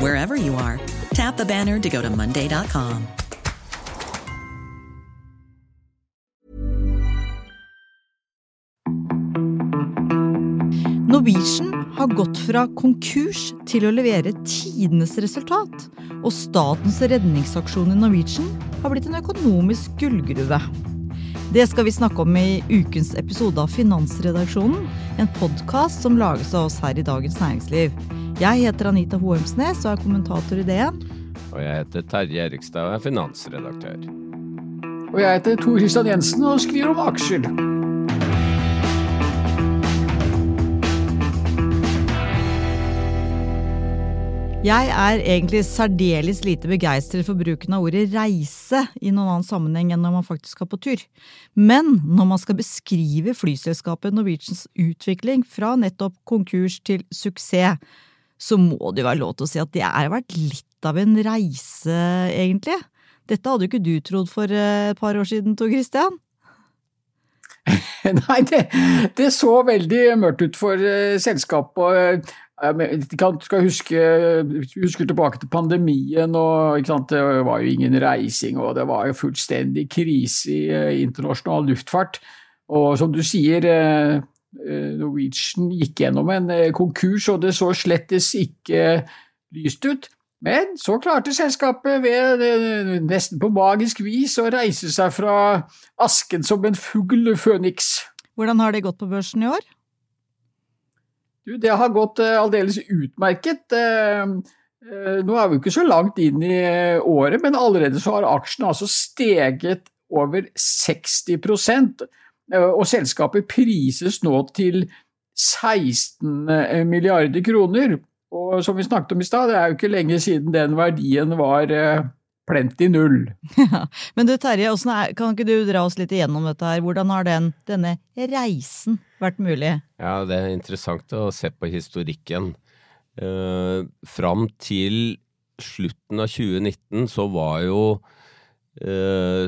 wherever you are. Tap the banner to go to Monday.com. Norwegian har gått fra konkurs til å levere tidenes resultat. Og statens redningsaksjon i Norwegian har blitt en økonomisk gullgruve. Det skal vi snakke om i ukens episode av Finansredaksjonen, en podkast som lages av oss her i Dagens Næringsliv. Jeg heter Anita Hoemsnes og er kommentator i DN. Og jeg heter Terje Erikstad og er finansredaktør. Og jeg heter Tor Christian Jensen og skriver om aksjer. Jeg er egentlig særdeles lite begeistret for bruken av ordet reise i noen annen sammenheng enn når man faktisk skal på tur. Men når man skal beskrive flyselskapet Norwegians utvikling fra nettopp konkurs til suksess, så må det jo være lov til å si at det har vært litt av en reise, egentlig. Dette hadde jo ikke du trodd for eh, et par år siden, Tor Christian? Nei, det, det, så veldig mørkt ut for uh, selskapet. Du skal huske, husker tilbake til pandemien, og det var jo ingen reising, og det var jo fullstendig krise i eh, internasjonal luftfart. Og som du sier, eh, eh, Norwegian gikk gjennom en konkurs, og det så slettes ikke lyst ut. Men så klarte selskapet ved nesten på magisk vis å reise seg fra asken som en fugl føniks. Hvordan har det gått på børsen i år? Du, det har gått aldeles utmerket. Nå er vi ikke så langt inn i året, men allerede så har aksjene altså steget over 60 og selskapet prises nå til 16 milliarder kroner. Og som vi snakket om i stad, det er jo ikke lenge siden den verdien var plenty null. Ja, men du Terje, er, kan ikke du dra oss litt igjennom dette her? Hvordan har den, denne reisen vært mulig? Ja, det er interessant å se på historikken. Eh, fram til slutten av 2019 så var jo eh,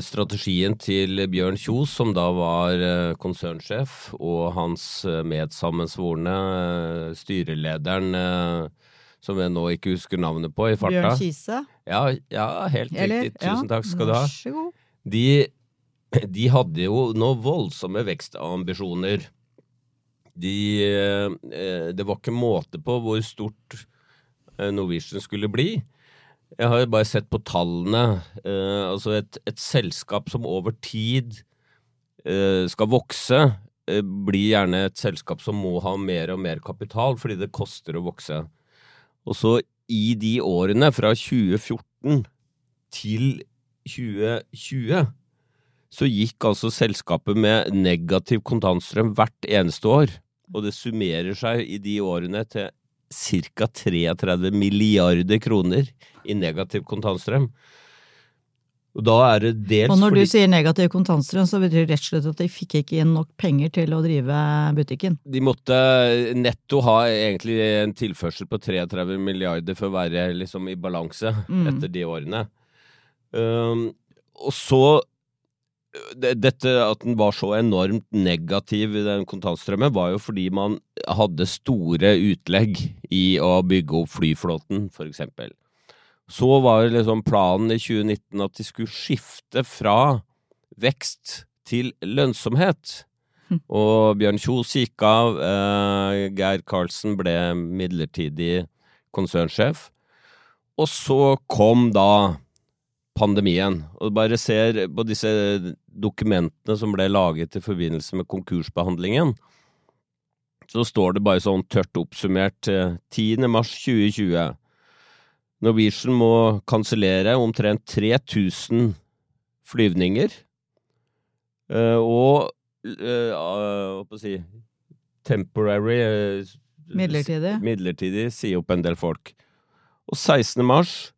strategien til Bjørn Kjos, som da var eh, konsernsjef, og hans eh, medsammensvorne, eh, styrelederen som jeg nå ikke husker navnet på i farta. Bjørn Kise? Ja, ja helt Eller, riktig. Tusen takk skal du ha. De, de hadde jo noen voldsomme vekstambisjoner. De, eh, det var ikke måte på hvor stort eh, Norwegian skulle bli. Jeg har bare sett på tallene. Eh, altså et, et, selskap som over tid skal vokse, blir gjerne et selskap som må ha mer og mer kapital fordi det koster å vokse. Og så i de årene, fra 2014 til 2020, så gikk altså selskapet med negativ kontantstrøm hvert eneste år. Og det summerer seg i de årene til ca. 33 milliarder kroner i negativ kontantstrøm. Og da er det dels Og når fordi, du sier negativ kontantstrøm, så betyr det rett og slett at de fikk ikke inn nok penger til å drive butikken? De måtte netto ha egentlig en tilførsel på 33 milliarder for å være liksom i balanse mm. etter de årene. Um, og så dette at den var så enormt negativ i den kontantstrømmen, var jo fordi man hadde store utlegg i å bygge opp flyflåten, eksempel. Så var liksom planen i 2019 at de skulle skifte fra vekst til lønnsomhet. Hm. Og Bjørn Kjos gikk av. Eh, Geir Karlsen ble midlertidig konsernsjef. Og så kom da pandemien. Og bare ser på disse dokumentene som ble laget i forbindelse med konkursbehandlingen, så står det bare sånn tørt oppsummert 10. mars 2020. Norwegian må kansellere omtrent 3000 flyvninger. og og uh, hva si temporary Midlertidig. Midlertidig si opp en del folk. Og 16. mars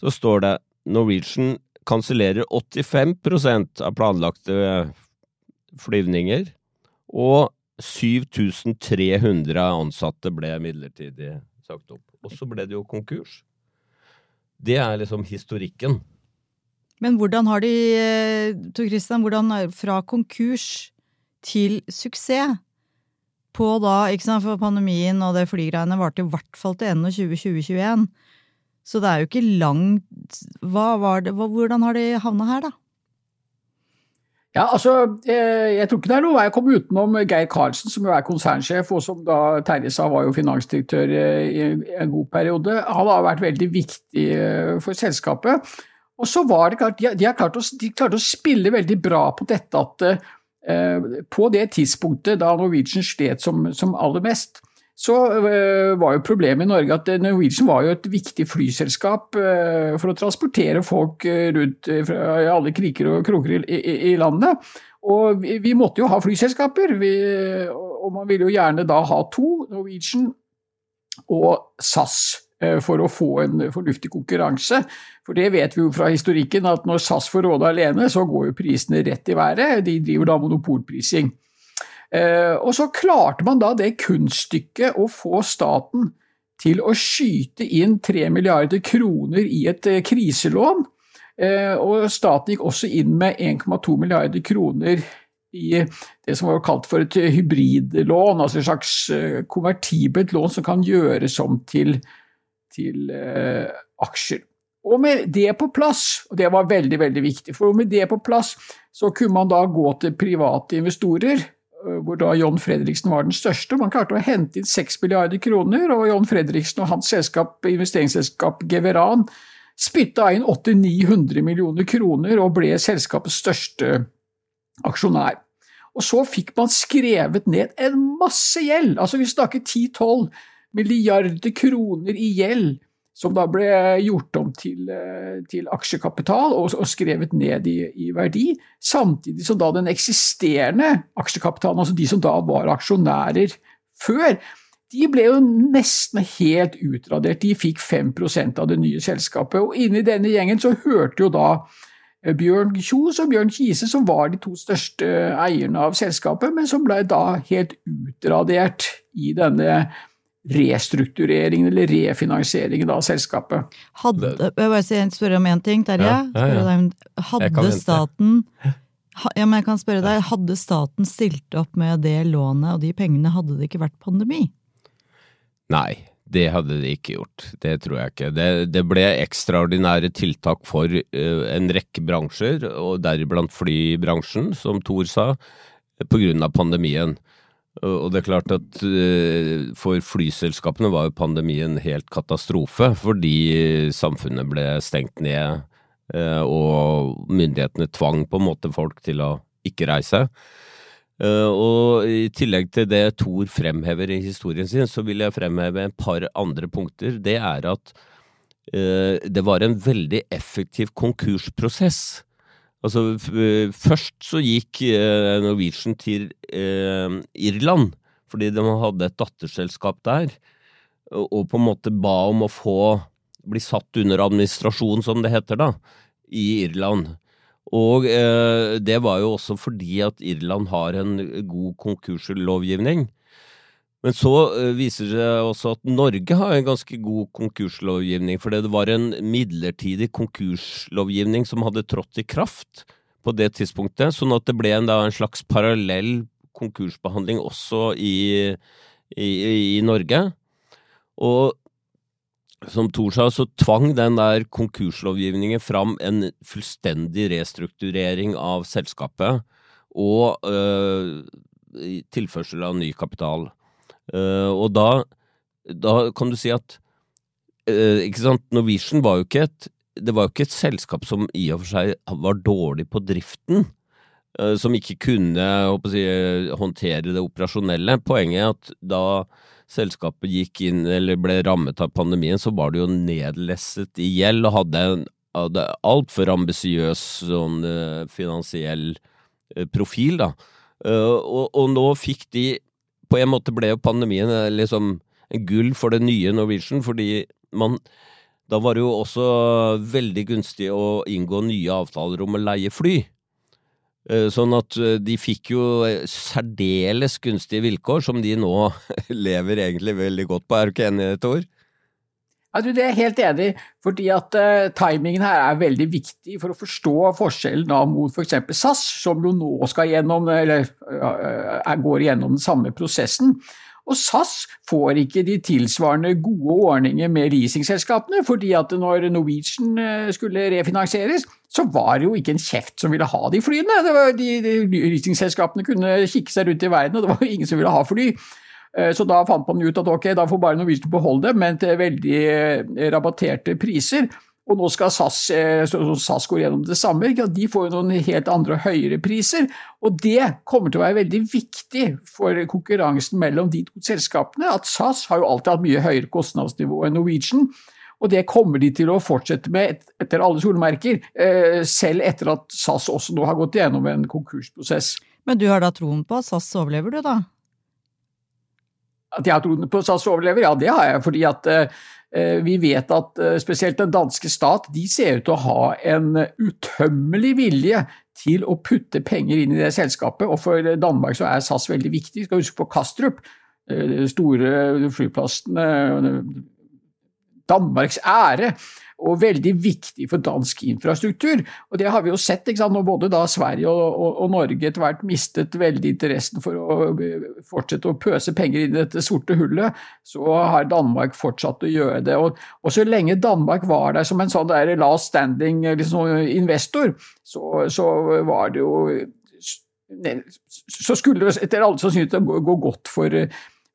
så står det Norwegian kansellerer 85% av planlagte flyvninger, og 7300 ansatte ble midlertidig sagt opp. Og så ble det jo konkurs. Det er liksom historikken. Men hvordan har de, Tor Christian, hvordan fra konkurs til suksess på da, ikke sant, for pandemien og det flygreiene varte i hvert fall til 21.2021. Så det er jo ikke langt hva var det, Hvordan har de havna her, da? Ja, altså, eh, Jeg tror ikke det er noe vei å komme utenom Geir Karlsen, som jo er konsernsjef, og som da Terje sa var jo finansdirektør eh, i en god periode. Han har vært veldig viktig eh, for selskapet. Og så var det klart, De har klart å, de klarte å spille veldig bra på dette at på det tidspunktet da Norwegian slet som, som aller mest, så uh, var jo problemet i Norge at Norwegian var jo et viktig flyselskap uh, for å transportere folk rundt fra alle kriker og kroker i, landet. Og vi, måtte jo ha flyselskaper, og man ville jo gjerne da ha to, Norwegian og SAS, for å få en fornuftig konkurranse. For det vet vi jo fra historikken at når SAS får råde alene, så går jo prisene rett i været. De driver da monopolprising. Eh, og så klarte man da det kunststykket å få staten til å skyte inn 3 milliarder kroner i et eh, kriselån. Eh, og staten gikk også inn med 1,2 milliarder kroner i det som var kalt for et hybridlån, altså et slags konvertibelt lån som kan gjøres om til, til uh, aksjer. Og med det på plass, og det var veldig veldig viktig, for med det på plass så kunne man da gå til private investorer hvor da John Fredriksen var den største. Man klarte å hente inn 6 milliarder kroner, og John Fredriksen og hans selskap, investeringsselskap Geveran spytta inn 800-900 millioner kroner og ble selskapets største aksjonær. Og så fikk man skrevet ned en masse gjeld, altså vi snakker 10-12 milliarder kroner i gjeld som da ble gjort om til, eh, til aksjekapital og, og, skrevet ned i, i, verdi, samtidig som da den eksisterende aksjekapitalen, altså de som da var aksjonærer før, de ble jo nesten helt utradert. De fikk 5% av det nye selskapet. Og inni denne gjengen så hørte jo da eh, Bjørn Kjos og Bjørn Kise, som var de to største eierne av selskapet, men som ble da helt utradert i denne restruktureringen eller refinansieringen av selskapet. Hadde, jeg bare spørre om én ting, Terje. Ja, ja, ja. Hadde staten ja, men jeg kan spørre deg, Hadde staten stilt opp med det lånet og de pengene, hadde det ikke vært pandemi? Nei, det hadde det ikke gjort. Det tror jeg ikke. Det, det ble ekstraordinære tiltak for uh, en rekke bransjer, og deriblant flybransjen, som Thor sa, på grunn av pandemien. Og det er klart at eh, for flyselskapene var jo pandemien helt katastrofe, fordi samfunnet ble stengt ned eh, og myndighetene tvang på en måte folk til å ikke reise. Eh, og i tillegg til det Thor fremhever i historien sin, så vil jeg fremheve en par andre punkter. Det er at det var en veldig effektiv konkursprosess. Altså, først så gikk eh, Norwegian til eh, Irland, fordi de hadde et datterselskap der, og, og, på en måte ba om å få bli satt under administrasjon, som det heter da, i Irland. Og eh, det var jo også fordi at Irland har en god konkurslovgivning. Men så uh, viser det seg også at Norge har en ganske god konkurslovgivning, for det var en midlertidig konkurslovgivning som hadde trådt i kraft på det tidspunktet, sånn at det ble en, da, en slags parallell konkursbehandling også i, i, i Norge. Og som Thor sa, så tvang den der konkurslovgivningen fram en fullstendig restrukturering av selskapet og øh, tilførsel av ny kapital. Uh, og da, da, kan du si at uh, ikke sant, Norwegian var jo ikke et det var jo ikke et selskap som i og for seg var dårlig på driften, uh, som ikke kunne si, håndtere det operasjonelle. Poenget er at da selskapet gikk inn, eller ble rammet av pandemien, så var det jo nedlesset i gjeld og hadde en hadde altfor ambisiøs sånn finansiell profil, da. Og, og nå fikk de på en måte ble jo pandemien eh, liksom gull for det nye Norwegian, fordi man Da var det jo også veldig gunstig å inngå nye avtaler om å leie fly. Eh, sånn at eh, de fikk jo særdeles gunstige vilkår, som de nå lever egentlig veldig godt på. Er du ikke enig, Tor? Ja, du, det er jeg helt enig fordi at uh, timingen her er veldig viktig for å forstå forskjellen da mot f.eks. SAS, som jo nå skal gjennom, eller uh, går gjennom den samme prosessen. Og SAS får ikke de tilsvarende gode ordninger med leasingselskapene, fordi at når Norwegian skulle refinansieres, så var det jo ikke en kjeft som ville ha de flyene. De, de leasingselskapene kunne kikke seg rundt i verden, og det var jo ingen som ville ha fly. Eh, så da fant man ut at ok, da får bare Norwegian beholde det, men til veldig eh, rabatterte priser. Og nå skal SAS, eh, SAS gå gjennom det samme. De får jo noen helt andre og høyere priser. Og det kommer til å være veldig viktig for konkurransen mellom de to selskapene. At SAS har jo alltid hatt mye høyere kostnadsnivå enn Norwegian. Og det kommer de til å fortsette med etter alle solmerker, selv etter at SAS også nå har gått gjennom en konkursprosess. Men du har da troen på at SAS overlever, du da? At jeg har troen på SAS overlever? Ja, det har jeg. fordi at eh, vi vet at eh, spesielt den danske stat de ser ut til å ha en utømmelig vilje til å putte penger inn i det selskapet. Og for Danmark så er SAS veldig viktig. Vi skal huske på Kastrup, eh, store flyplassen. Danmarks ære og veldig viktig for dansk infrastruktur. Og Det har vi jo sett sant, når både da Sverige og, og, og Norge etter hvert mistet veldig interessen for å fortsette å pøse penger inn i dette sorte hullet, så har Danmark fortsatt å gjøre det. Og, og så lenge Danmark var der som en sånn der last standing liksom, investor, så, så var det jo så skulle det etter alle sannsynlighet gå, gå godt for,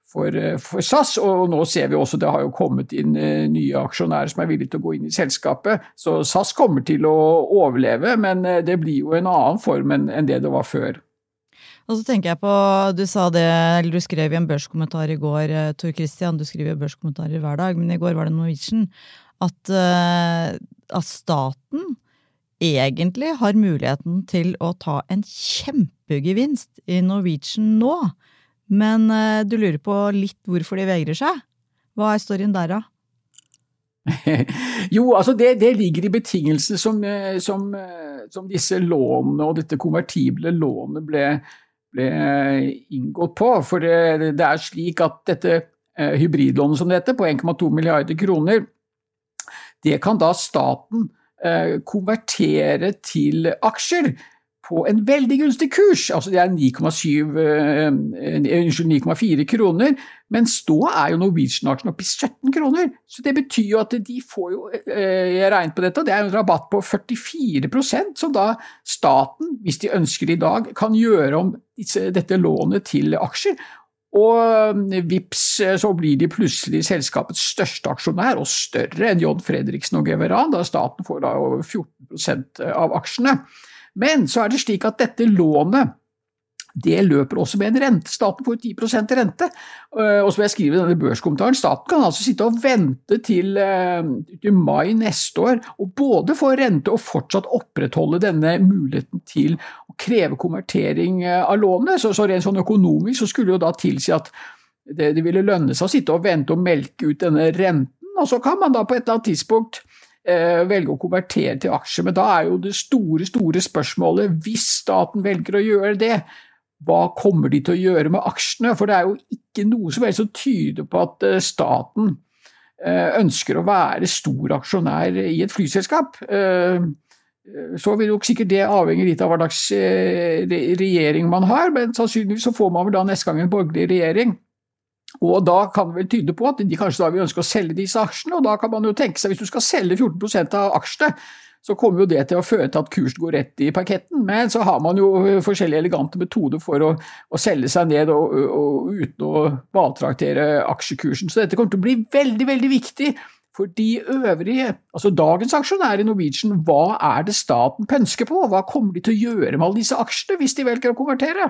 for, eh, for, SAS. Og nå ser vi også det har jo kommet inn eh, nye aksjonærer som er villige til å gå inn i selskapet. Så SAS kommer til å overleve, men eh, det blir jo en annen form enn det det var før. Og så tenker jeg på, Du sa det, eller du skrev i en børskommentar i går, Tor Christian, du skriver børskommentarer hver dag, men i går var det Norwegian, at, at staten egentlig har muligheten til å ta en kjempegevinst i Norwegian nå. Men uh, du lurer på litt hvorfor de vegrer seg? Hva er storyen der, da? jo, altså det, det, ligger i betingelsene som, eh, som, eh, som, disse lånene og dette konvertible lånet ble, ble inngått på. For det, det, er slik at dette eh, hybridlånet som det heter, på 1,2 milliarder kroner, det kan da staten eh, konvertere til aksjer på en veldig gunstig kurs. Altså det er 9,4 eh, kroner, mens da er jo Norwegian-aksjen oppe i 17 kroner. Så det betyr jo at de får jo eh, Jeg regnet på dette, det er en rabatt på 44% som da staten, hvis de ønsker det i dag, kan gjøre om dette lånet til aksjer. Og eh, vips, så blir de plutselig selskapets største aksjonær, og større enn John Fredriksen og Geveran, da staten får da over 14 av aksjene. Men så er det slik at dette lånet det løper også med en rente. Staten får 10% rente. Og og som jeg skriver i denne børskommentaren, staten kan altså sitte og vente til, eh, til mai neste år og både få rente og fortsatt opprettholde denne muligheten til å kreve konvertering eh, av lånet. Så, så rent sånn økonomisk så skulle jo da tilsi at det, det ville lønne seg å sitte og vente og melke ut denne renten, og så kan man da på et eller annet tidspunkt Eh, velge å konvertere til aksjer. Men da er jo det store, store spørsmålet, hvis staten velger å gjøre det, hva kommer de til å gjøre med aksjene? For det er jo ikke noe som helst som tyder på at eh, staten eh, ønsker å være stor aksjonær i et flyselskap. Så vil nok sikkert det avhenge litt av hva slags regjering man har, men sannsynligvis så får man vel da neste gang en borgerlig regjering. Og da kan det vel tyde på at de kanskje da vil ønske å selge disse aksjene, og da kan man jo tenke seg, hvis du skal selge 14% av aksjene, så kommer jo det til å føre til at kursen går rett i parketten. Men så har man jo forskjellige elegante metoder for å, å selge seg ned og, og, uten å valtraktere aksjekursen. Så dette kommer til å bli veldig, veldig viktig for de øvrige, altså dagens aksjonærer i Norwegian. Hva er det staten pønsker på? Hva kommer de til å gjøre med alle disse aksjene hvis de velger å konvertere?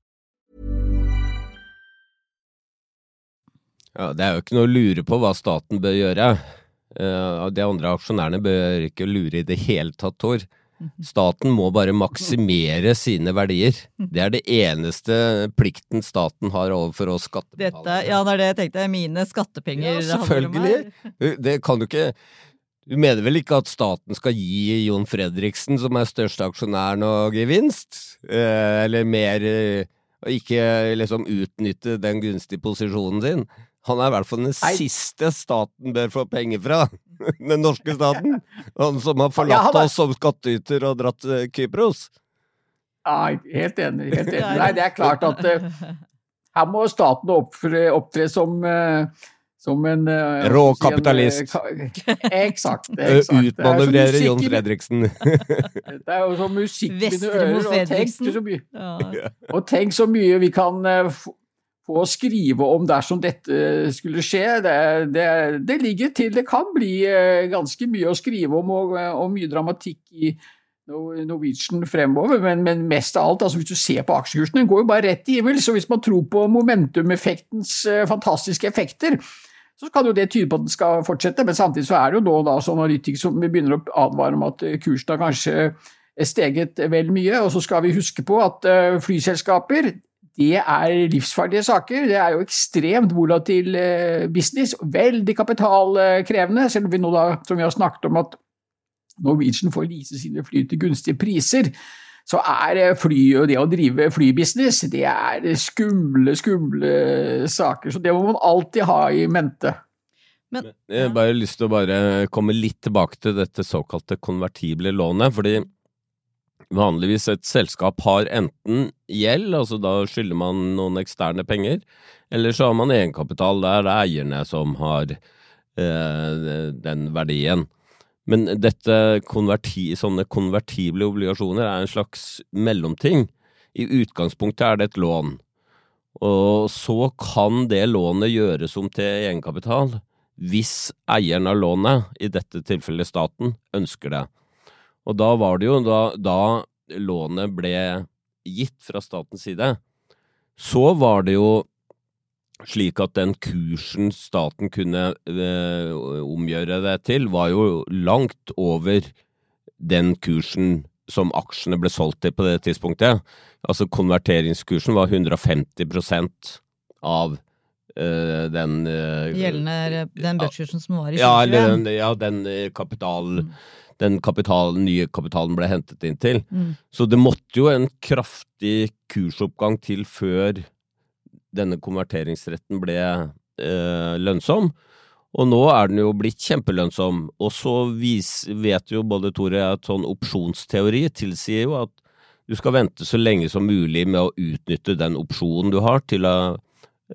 Ja, det er jo ikke noe å lure på hva staten bør gjøre. Uh, de andre aksjonærene bør ikke lure i det hele tatt, Tor. Staten må bare maksimere sine verdier. Det er det eneste plikten staten har overfor oss skattebetalere. Ja, det er det jeg tenkte. Mine skattepenger Ja, selvfølgelig. Det kan du ikke Du mener vel ikke at staten skal gi Jon Fredriksen, som er største aksjonær, noe gevinst? Eh, eller mer eh, Og ikke liksom utnytte den gunstige posisjonen sin? Han er i hvert fall den Nei. siste staten bør få penger fra. Den norske staten. Han som har forlatt ja, var... oss som skattyter og dratt til Kypros. Ja, helt enig. Helt enig. Nei, det er klart at uh, her må staten opptre, opptre som, uh, som en uh, Rå si, kapitalist. eh, ka- Eksakt. Eh, eksakt. Det er som Utmanøvrere Jon Fredriksen. Det er jo som musikk i mine ører. Og tenk, Fredriksen. så mye, Ja. og tenk så mye vi kan få få skrive om dersom dette skulle skje. Det, det, det ligger til. Det kan bli eh, ganske mye å skrive om, og, eh, og mye dramatikk i Norwegian fremover, men, men mest av alt, altså hvis du ser på aksjekursen, den går jo bare rett i himmel. Så hvis man tror på momentum-effektens eh, fantastiske effekter, så kan jo det tyde på at den skal fortsette. Men samtidig så er det jo nå da sånn analytikere som begynner å advare om at kursen har kanskje steget vel mye. Og så skal vi huske på at flyselskaper det er livsfarlige saker. Det er jo ekstremt volatil eh, business. Veldig kapitalkrevende, selv om vi nå da, som vi har snakket om, at Norwegian får lease sine fly til gunstige priser. Så er eh, fly og det å drive flybusiness, det er skumle, skumle saker. Så det må man alltid ha i mente. Men, Jeg har bare lyst til å bare komme litt tilbake til dette såkalte konvertible lånet, fordi vanligvis et selskap har enten gjeld, altså da skylder man noen eksterne penger, eller så har man egenkapital, det er eierne som har eh, den verdien. Men dette konverti, sånne konvertible obligasjoner er en slags mellomting. I utgangspunktet er det et lån, og så kan det lånet gjøres om til egenkapital hvis eieren av lånet, i dette tilfellet staten, ønsker det. Og da var det jo, da, da lånet ble gitt fra statens side, så var det jo slik at den kursen staten kunne eh, omgjøre det til, var jo langt over den kursen som aksjene ble solgt til på det tidspunktet. Altså konverteringskursen var 150% av eh, den eh, Gjeldende den børskursen som var i ja, 2021. Ja, ja, den kapital... kapital Den kapitalen, nye kapitalen ble hentet inn til. Mm. Så det måtte jo en kraftig kursoppgang til før denne konverteringsretten ble eh, lønnsom. Og nå er den jo blitt kjempelønnsom. Og så vis, vet jo både Tore at sånn opsjonsteori tilsier jo at du skal vente så lenge som mulig med å utnytte den opsjonen du har, til å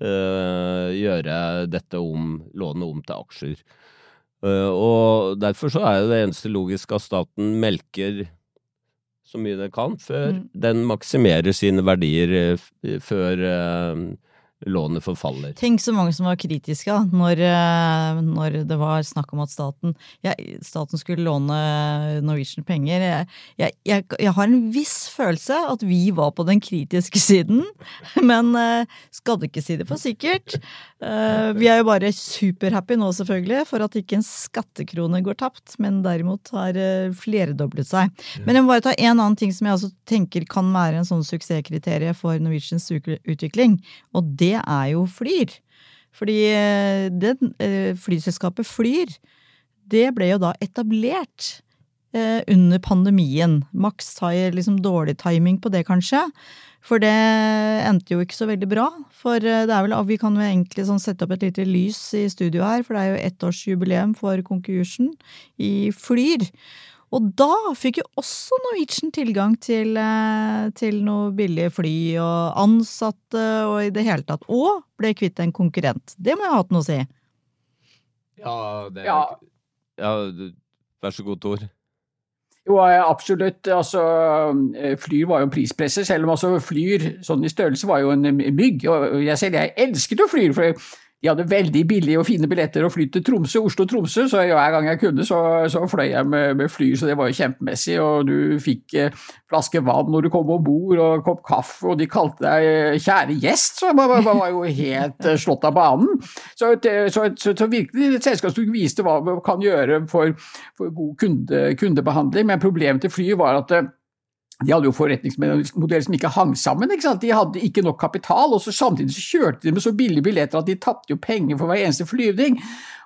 eh, gjøre dette om, lånet om til aksjer. Eh, og derfor så er det eneste logiske at staten melker så mye den kan, før Mm. den maksimerer sine verdier eh, før eh, lånet forfaller. Tenk så mange som var kritiske da, når, eh, når det var snakk om at staten, ja, staten skulle låne Norwegian penger. Jeg, jeg, jeg, har en viss følelse at vi var på den kritiske siden, men skal du ikke si det for sikkert. Eh, vi er jo bare superhappy nå selvfølgelig for at ikke en skattekrone går tapt, men derimot har flerdoblet seg. Men jeg må bare ta en annen ting som jeg også tenker kan være en sånn suksesskriterium for Norwegians utvikling, og det er jo Flyr. Fordi eh, det, eh, flyselskapet Flyr, det ble jo da etablert eh, under pandemien. Max har liksom dårlig timing på det, kanskje. For det endte jo ikke så veldig bra. For det er vel, vi kan jo egentlig sånn sette opp et lite lys i studio her, for det er jo ettårsjubileum for konkursen i Flyr. Og da fikk jo også Norwegian tilgang til, eh, til noe billige fly og ansatte og i det hele tatt. Og ble kvitt en konkurrent. Det må jo ha hatt noe å si. Ja, det Ja. ja, vær så god, Tor. Jo, absolutt. Altså, Flyr var jo prispresser, selv om altså Flyr sånn i størrelse var jo en mygg. Og jeg selv, jeg elsket jo Flyr, for de hadde veldig billige og fine billetter å fly til Tromsø, Oslo-Tromsø, så hver gang jeg kunne, så, så fløy jeg med, med, fly, så det var jo kjempemessig. Og du fikk eh, flaske vann når du kom om bord, og kopp kaffe, og de kalte deg eh, 'kjære gjest', så man, man var jo helt eh, slått av banen. Så, så, så, så virkelig et selskap som viste hva man kan gjøre for, for god kunde, kundebehandling, men problemet til flyet var at de hadde jo forretningsmodeller som ikke hang sammen. Ikke de hadde ikke nok kapital, og så samtidig så kjørte de med så billige billetter at de tapte penger for hver eneste flyvning.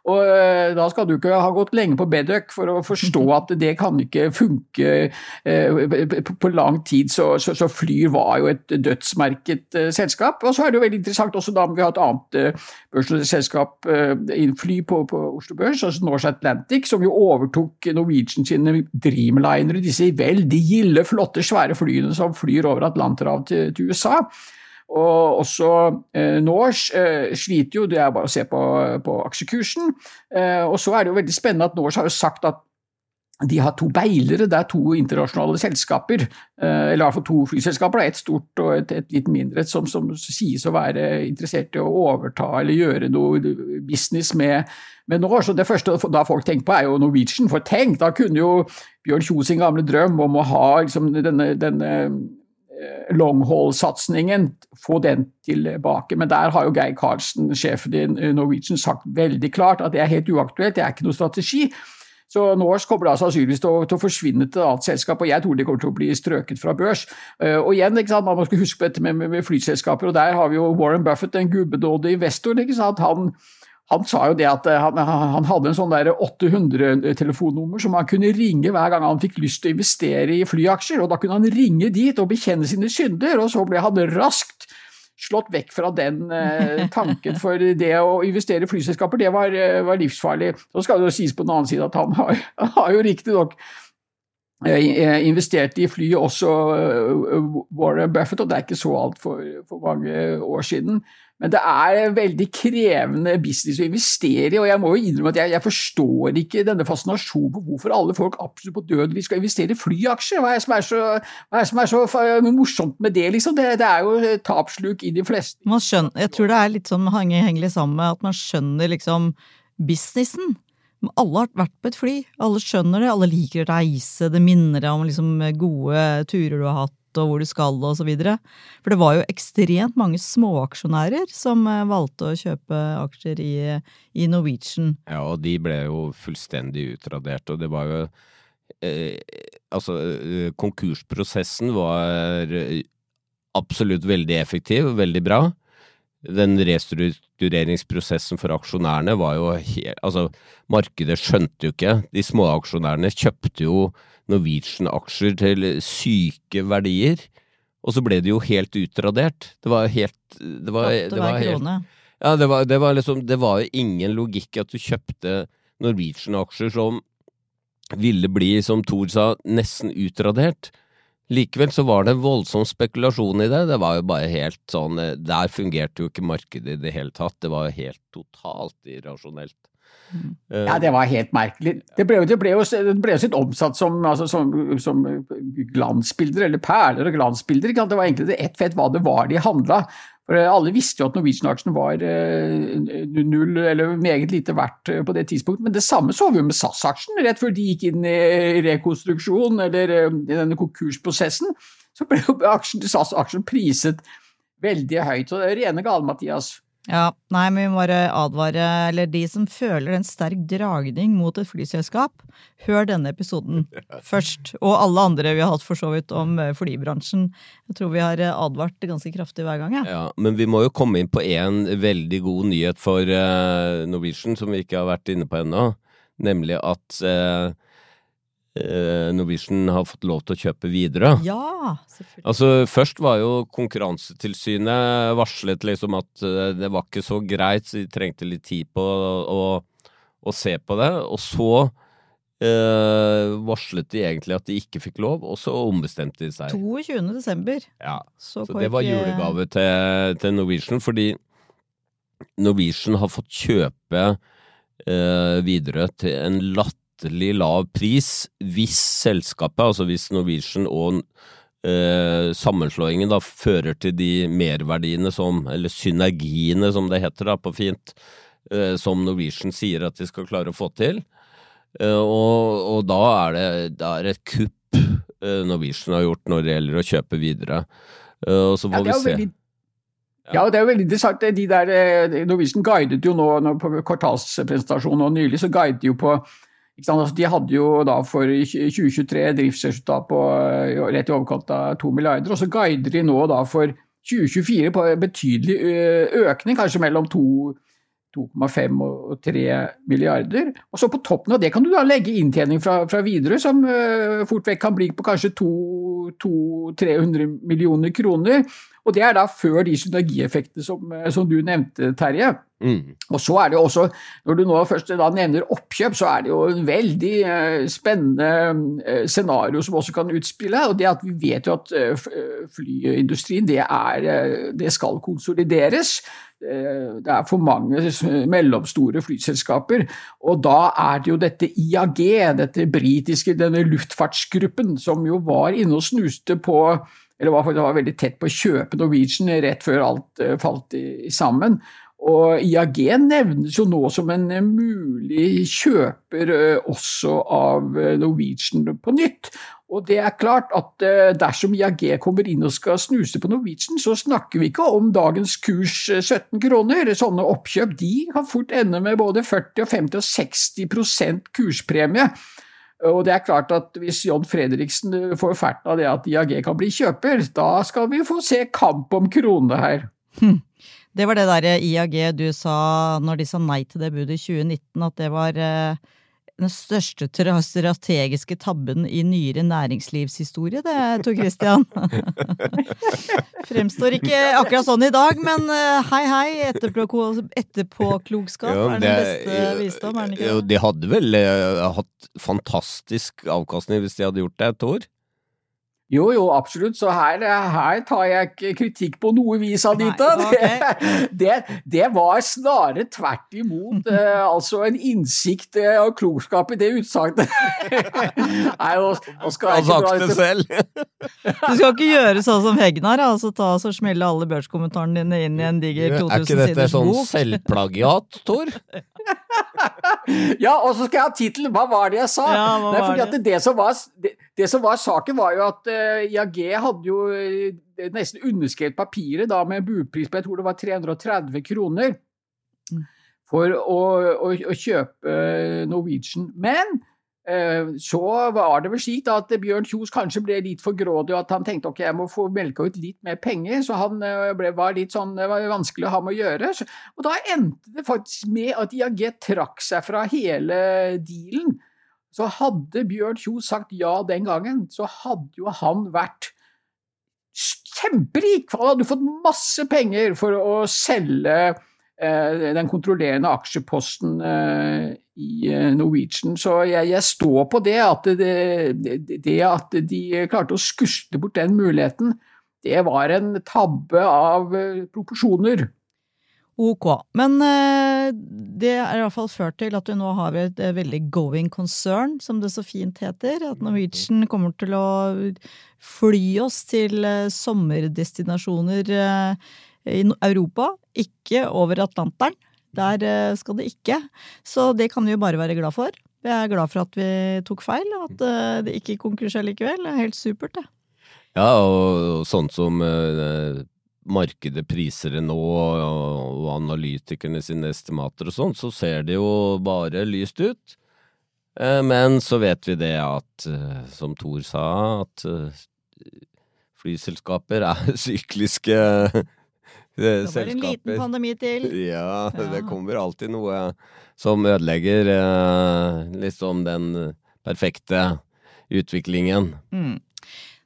Og eh, da skal du ikke ha gått lenge på Bedøk for å forstå at det kan ikke funke eh, på lang tid. Så, så, så Flyr var jo et dødsmerket eh, selskap. Og så er det jo veldig interessant også da vi har et annet børsselskap innen fly på, på, Oslo Børs, altså Norse Atlantic, som jo overtok Norwegian sine Dreamlinere, disse veldig gilde, flotte, svære flyene som flyr over Atlanterhavet til, til USA. Og også eh, Norse eh, sliter jo, det er bare å se på, på aksjekursen. Eh, og så er det jo veldig spennende at Norse har jo sagt at de har to beilere, det er to internasjonale selskaper, eh, eller i hvert fall to flyselskaper, et stort og et, et litt mindre, som, som, sies å være interessert i å overta eller gjøre noe business med, med Norse. Så det første da folk tenker på er jo Norwegian, for tenk, da kunne jo Bjørn Kjos sin gamle drøm om å ha liksom, denne, denne longhaul-satsingen, få den tilbake. Men der har jo Geir Karlsen, sjefen i Norwegian, sagt veldig klart at det er helt uaktuelt, det er ikke noe strategi. Så Norse kommer da sannsynligvis til til å, forsvinne til et annet selskap, og jeg tror de kommer til å bli strøket fra børs. Uh, og igjen, Man skal huske på dette med, flyselskaper, og der har vi jo Warren Buffett, en gubbedådig investor. ikke sant, han han sa jo det at han, han hadde en sånn 800-telefonnummer som han kunne ringe hver gang han fikk lyst til å investere i flyaksjer. og Da kunne han ringe dit og bekjenne sine synder, og så ble han raskt slått vekk fra den eh, tanken. For det å investere i flyselskaper, det var, var livsfarlig. Så skal det jo sies på den annen side at han har, har jo riktignok investert i flyet også Warren Buffett, og det er ikke så altfor for mange år siden. Men det er veldig krevende business å investere i, og jeg må jo innrømme at jeg, jeg forstår ikke denne fascinasjonen på hvorfor alle folk absolutt på døden vi skal investere i flyaksjer. Hva er det som er så, som er så morsomt med det, liksom? Det, det er jo tapsluk i de fleste. Skjønner, jeg tror det er litt sånn hengelig sammen med at man skjønner liksom businessen. Alle har vært på et fly, alle skjønner det, alle liker å reise, det minner deg om liksom gode turer du har hatt og hvor du skal og så videre. For det var jo ekstremt mange småaksjonærer som valgte å kjøpe aksjer i, i Norwegian. Ja, og de ble jo fullstendig utradert, og det var jo eh, Altså, konkursprosessen var absolutt veldig effektiv, og veldig bra. Den restruktureringsprosessen for aksjonærene var jo helt Altså, markedet skjønte jo ikke. De små aksjonærene kjøpte jo Norwegian-aksjer til syke verdier, og så ble de jo helt utradert. Det var helt Det var, det var helt Ja, det var, det var liksom Det var jo ingen logikk at du kjøpte Norwegian-aksjer som ville bli, som Thor sa, nesten utradert. Likevel så var det voldsom spekulasjon i det. Det var jo bare helt sånn Der fungerte jo ikke markedet i det hele tatt. Det var jo helt totalt irrasjonelt. Ja, det var helt merkelig. Det ble, det ble jo, det ble jo sitt omsatt som, altså, som, som, glansbilder, eller perler og glansbilder. Det var egentlig det ett fett hva det var de handla. For Alle visste jo at Norwegian-aksjen var null eller meget lite verdt på det tidspunktet, men det samme så vi jo med SAS-aksjen. Rett før de gikk inn i rekonstruksjon eller i denne konkursprosessen, så ble jo SAS-aksjen priset veldig høyt. Så det er rene gale, Mathias. Ja, nei, men vi må bare advare, eller de som føler en sterk dragning mot et flyselskap, hør denne episoden først. Og alle andre vi har hatt for så vidt om flybransjen. Jeg tror vi har advart ganske kraftig hver gang, ja. ja men vi må jo komme inn på en veldig god nyhet for uh, Norwegian som vi ikke har vært inne på ennå. Nemlig at uh, eh, Norwegian har fått lov til å kjøpe videre. Ja, selvfølgelig. Altså, først var jo Konkurransetilsynet varslet liksom at eh, det var ikke så greit, så de trengte litt tid på å, å se på det. Og så eh, varslet de egentlig at de ikke fikk lov, og så ombestemte de seg. 22. desember. Ja, Så, så det var julegave til, til Norwegian, fordi Norwegian har fått kjøpe eh, videre til en latterlig lav pris hvis selskapet, altså hvis Norwegian og eh, sammenslåingen da fører til de merverdiene som, eller synergiene som det heter da på fint, eh, som Norwegian sier at de skal klare å få til. Eh, og, og da er det, det er et kupp eh, Norwegian har gjort når det gjelder å kjøpe videre. Eh, og så får er vi se. veldig Ja, det er jo veldig interessant. De der, eh, Norwegian guidet jo nå, nå på kvartalspresentasjonen og nylig, så guidet de jo på? Altså, de hadde jo da for 2023 driftsresultat på eh, rett i overkant av 2 milliarder, og så guider de nå da for 2024 på en betydelig økning, kanskje mellom 2 2,5 og 3 milliarder. Og så på toppen av det kan du da legge inntjening fra, fra Widerøe, som ø, fort vekk kan bli på kanskje 200-300 millioner kroner. Og det er da før de synergieffektene som, eh, som du nevnte, Terje. Mm. Og så er det jo også, når du nå først nevner oppkjøp, så er det jo en veldig eh, spennende eh, scenario som også kan utspille. Og det at vi vet jo at eh, flyindustrien, det, er, det skal konsolideres. Det er for mange mellomstore flyselskaper. Og da er det jo dette IAG, dette britiske, denne luftfartsgruppen, som jo var inne og snuste på eller var, var veldig tett på å kjøpe Norwegian rett før alt falt i, sammen. Og IAG nevnes jo nå som en eh, mulig kjøper eh, også av eh, Norwegian på nytt. Og det er klart at dersom IAG kommer inn og skal snuse på Norwegian, så snakker vi ikke om dagens kurs eh, 17 kroner. Sånne oppkjøp de kan fort ende med både 40 og 50 og 60% kurspremie. Og det er klart at hvis John Fredriksen får ferten av det at IAG kan bli kjøper, da skal vi få se kamp om kronene her. Det var det derre IAG du sa når de sa nei til det budet i 2019, at det var eh, den største strategiske tabben i nyere næringslivshistorie, det, Tor Christian. Fremstår ikke akkurat sånn i dag, men eh, hei hei, etterpå, etterpåklokskap etterpå er den beste visdom, er den ikke Jo, det? de hadde vel eh, hatt fantastisk avkastning hvis de hadde gjort det et år? Jo, jo, absolutt. Så her, her tar jeg ikke kritikk på noe vis, Anita. Nei, det, det, det var snarere tvert imot eh, altså en innsikt eh, og klokskap i det utsagnet. Nei, nå, nå skal jeg ikke dra det selv! Du skal ikke gjøre sånn som Hegnar, altså ta og så smelle alle børskommentarene dine inn i en diger Er ikke dette sånn selvplagiat, Tor? Ja, og så skal jeg ha tittelen. Hva var det jeg sa? Ja, Nei, fordi det? det, som var, det, det som var saken, var jo at uh, IAG hadde jo uh, nesten underskrevet papiret da med en bupris på jeg tror det var 330 kroner Mm. for å, å, å kjøpe uh, Norwegian. Men eh, så var det vel slik at Bjørn Kjos kanskje ble litt for grådig, og at han tenkte ok, jeg må få melka ut litt mer penger, så han eh, ble, var litt sånn, det var vanskelig å ha med å gjøre. Og da endte det faktisk med at IAG trakk seg fra hele dealen. Så hadde Bjørn Kjos sagt ja den gangen, så hadde jo han vært kjemperik! Han hadde fått masse penger for å selge eh, den kontrollerende aksjeposten eh, i eh, Norwegian. Så jeg, jeg står på det at, det, det, at de klarte å skusle bort den muligheten, det var en tabbe av eh, proporsjoner. Ok, men eh, det er i hvert fall ført til at vi nå har et eh, veldig going concern, som det så fint heter. At Norwegian kommer til å fly oss til eh, sommerdestinasjoner eh, i Europa, ikke over Atlanteren. Der eh, skal det ikke. Så det kan vi jo bare være glad for. Jeg er glad for at vi tok feil, at eh, det ikke gikk konkurs likevel. Det er helt supert, det. Ja, og, sånn som eh, markedet priser det nå, og, analytikerne sine estimater og sånn, så ser det jo bare lyst ut. Men så vet vi det at, som Thor sa, at flyselskaper er sykliske Det var en liten pandemi til. Ja, det kommer alltid noe som ødelegger eh, liksom den perfekte utviklingen. Mm.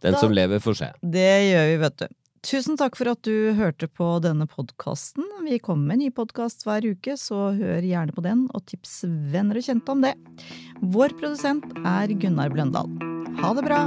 Den Da- som lever, får se. Det gjør vi, vet du. Tusen takk for at du hørte på denne podkasten. Vi kommer med en ny podkast hver uke, så hør gjerne på den, og tips venner og kjente om det. Vår produsent er Gunnar Bløndal. Ha det bra!